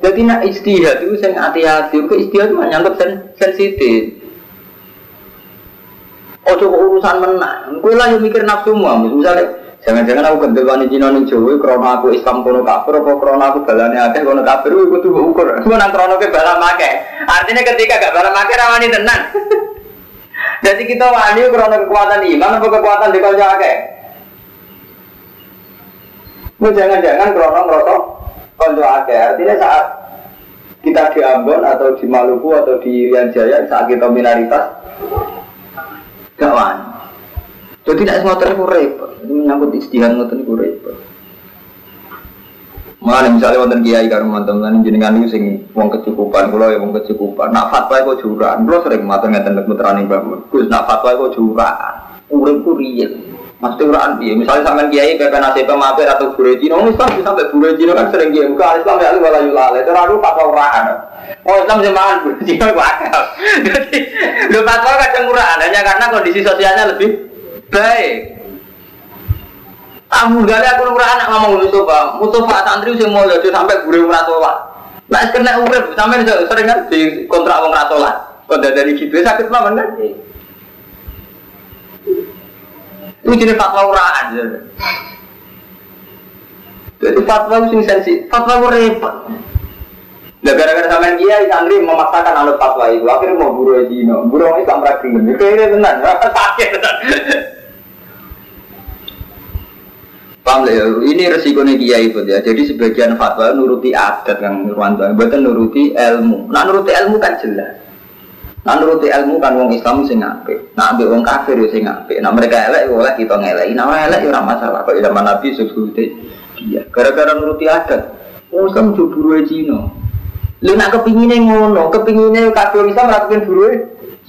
Jadi nak istihad itu saya hati-hati, ke istihad itu nyangkut sen sensitif. Coba urusan menang, gue lah yang mikir nafsu semua. Misalnya, jangan-jangan aku gendel wani Cina ning Jawa, krono aku Islam kono kafir, apa krono aku balane akeh kono kafir, gue tuh ukur. Gue nang krono ke bala make. Artinya ketika gak bala make rawani tenan. Jadi kita wani karena kekuatan iman atau kekuatan di kanca akeh. jangan-jangan krono ngerasa kanca akeh. Artinya saat kita di Ambon atau di Maluku atau di Rian Jaya saat kita minoritas gak wani. Jadi tidak semua itu repot. Menyangkut istihad ngoten itu repot. Mana misalnya wonten kiai karo mantan jenengan niku sing wong kecukupan, kula ya wong kecukupan. Nak fatwa kok jurang, kula sering matur ngeten nek putrane Mbah Gus nak fatwa kok jurang. Uripku riyen. Mesti uraan piye? Misalnya sampean kiai pepe nasib mampir atau guru Cina, wong Islam sampai guru Cina kan sering kiai muka Islam ya lu wala yulale. Terus fatwa uraan. Oh Islam sih mangan guru Cina kok akal. Jadi lu fatwa kadang uraan hanya karena kondisi sosialnya lebih baik. Kamu gak aku nomor anak ngomong pak, mutu pak santri sih mau jadi sampai guru meratola. Nah kena urip sampai sering kan di kontrak wong ratola. Kalau dari gitu sakit mah kan? Itu jadi fatwa uraan. Jadi fatwa sing sensi, fatwa repot. Nah, gara-gara sampean kiai santri memaksakan anut fatwa itu, akhirnya mau buru Cina, buru itu sampai kering, kayaknya tenan, sakit. Paham ya? Ini resikonya kiai itu ya. Jadi sebagian fatwa nuruti adat yang Nurwanto, bukan nuruti ilmu. Nah nuruti ilmu kan jelas. Nah nuruti ilmu kan wong Islam sing apik. Nah ambek wong kafir yo sing apik. Nah mereka elek oleh kita ngeleki. Nah elek yo ora masalah. Kok zaman Nabi sebute iya. Gara-gara nuruti adat. Wong Islam juburu Cina. Lu nak kepingine ngono, kepingine kafir Islam ora kepengin buru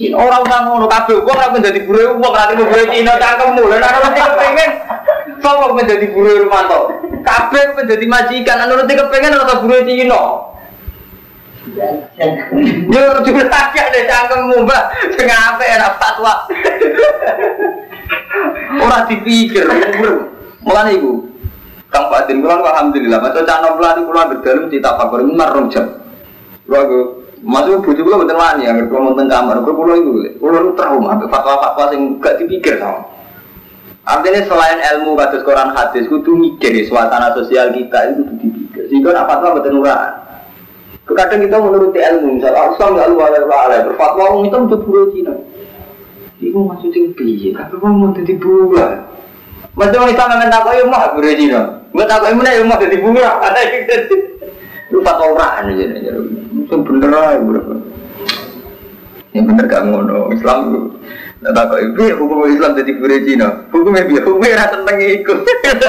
Cina ora usah ngono kabeh wong ora dadi buru wong ora kepengin buru Cina cangkemmu. Lah nek kepengin Sopo menjadi guru Rumanto? Kabeh menjadi majikan, anu nanti kepengen atau guru Cina. Yo juga tak ada cangkemmu, Mbak. Apik enak fatwa. Ora dipikir, mulane iku. Kang Fadil kula alhamdulillah, maca cak nopo kula berdalem cita fakir marung jam. Kula Masuk bojo kula mboten wani, anggere kula wonten kamar, kula iku, kula trauma fatwa-fatwa sing gak dipikir sama. Artinya selain ilmu kados Quran hadis kudu mikir suasana sosial kita itu kudu dipikir. Sehingga nak fatwa betul nurah. Kadang kita menuruti ilmu, misalnya Islam ya Allah ya Allah berfatwa orang itu untuk buru Cina. Iku maksudnya piye? Tapi kok mau jadi buah? Mesti orang Islam memang tak kau mau buru Cina. Gue tak kau yang mau jadi buah? Ada yang Lu fatwa orang aja nih, itu bener berapa. Ini bener gak ngono Islam tak kok ibu hukum Islam jadi guru Cina. Hukumnya biar hukumnya rasa tentang ikut.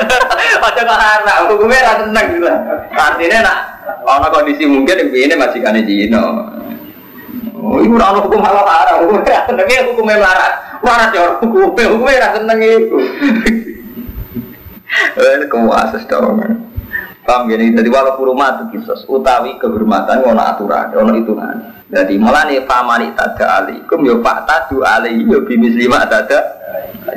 Ada karena hukumnya rasa tentang gila. Artinya nak ono kondisi mungkin yang ini masih kan Cina. Oh, ibu orang hukum halal haram, hukumnya tapi hukumnya melarat. Melarat ya hukumnya, hukumnya rasa tentang itu. Eh, kemuases dong. Paham gini, jadi walau rumah itu kisos, utawi kehormatan ono aturan, ono hitungan. Jadi malah nih famani tada alikum yo pak tadu alaihi yo bimis lima tada.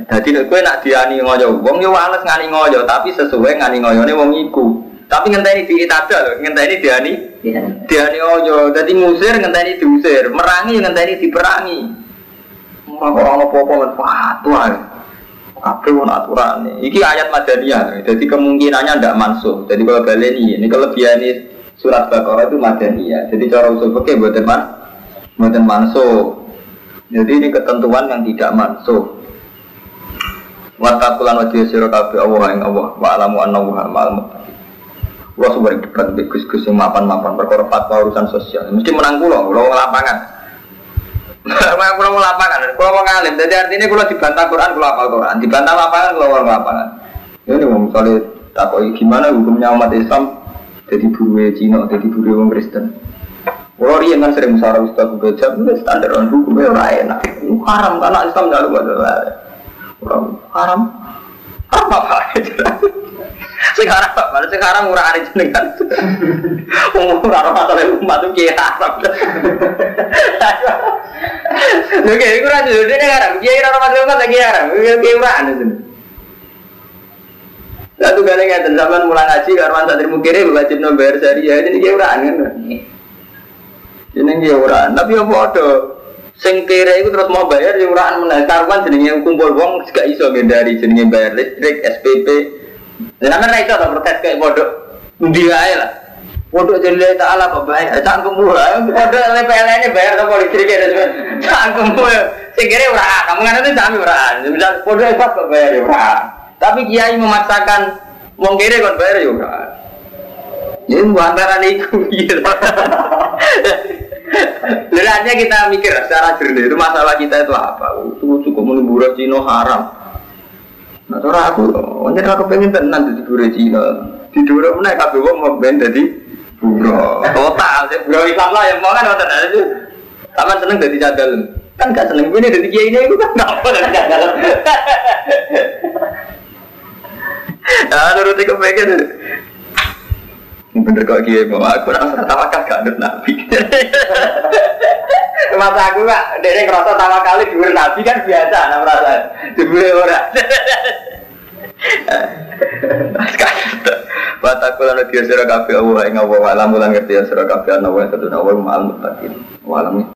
Jadi nek kowe nak diani ngoyo wong yo wales ngani ngoyo, tapi sesuai ngani ngoyone wong iku. Tapi ngenteni di tada lho, ngenteni diani. Diani ngoyo, jadi ngusir ngenteni diusir, merangi ngenteni diperangi. Ora ono apa-apa men fatwa. Kabeh ono aturan Iki ayat Madaniyah. Jadi kemungkinannya ndak mansuh. Jadi kalau baleni ini kelebihan surat Baqarah itu Madaniyah. Jadi cara usul fikih buatan man, buatan mansuh. Jadi ini ketentuan yang tidak mansuh. Watakulan wajah sirah kabeh Allah yang Allah wa alamu anna wa ma'al. Kulo sumber debat mbek gus-gus sing mapan-mapan perkara fatwa urusan sosial. Mesti menang kulo, kulo lapangan. Mau kulo mau lapangan, kulo mau ngalim. Jadi artinya kulo dibantah Quran, kulo apal Quran. Dibantah lapangan, kulo mau lapangan. Ini mau misalnya takoi gimana hukumnya umat Islam jadi buru Cina, jadi buru orang Kristen. Kalau dia kan sering musara ustaz gajah, itu standar orang hukumnya orang enak. Haram karena Islam tidak lupa Orang haram, haram apa? Sekarang apa? Sekarang murah hari jenengan. Umur orang masalah umat itu kiai haram. Oke, itu rasa dulu ini haram. Kiai orang masalah umat lagi haram. Kiai murah itu. Satu kali nggak zaman mulai ngaji karwan santri mukiri wajib nomor syariah ini dia uraan kan? Ini dia uraan. Tapi apa ada? Sing kira itu terus mau bayar yang uraan mana? Karwan jenenge kumpul uang gak iso dari jenenge bayar listrik, SPP. Jangan kan itu atau protes kayak bodoh. Dia lah. Bodoh jadi tak ala apa bayar? Cangkem murah. Bodoh LPL ini bayar sama listrik ya. Cangkem murah. Sing kira uraan. Kamu kan itu kami uraan. Misal bodoh itu apa bayar uraan? Tapi kiai memaksakan mau kiri kon bayar juga. Ya antara niku gitu. Lalu kita mikir secara jernih itu masalah kita itu apa? Itu cukup menunggu Cina haram. Nah, cara aku, wajar aku pengen tenang di buru Cina. Di buru mana kabeh wong mau ben jadi buru. Total, buru Islam lah yang mau kan waktu itu. Taman seneng jadi cadal. Kan gak seneng ini jadi kiai ini itu kan nggak apa jadi cadal. Nah, nuruti kepengen. Bener kok kiai mau aku rasa tawakal gak ada nabi. Masa aku kak, dia ngerasa tawakal di nabi kan biasa, nah merasa di orang. Wataku lalu dia sira kabeh Allah ing Allah alam lan ngerti sira kabeh ana wa satu nawa ma'al muttaqin. Walam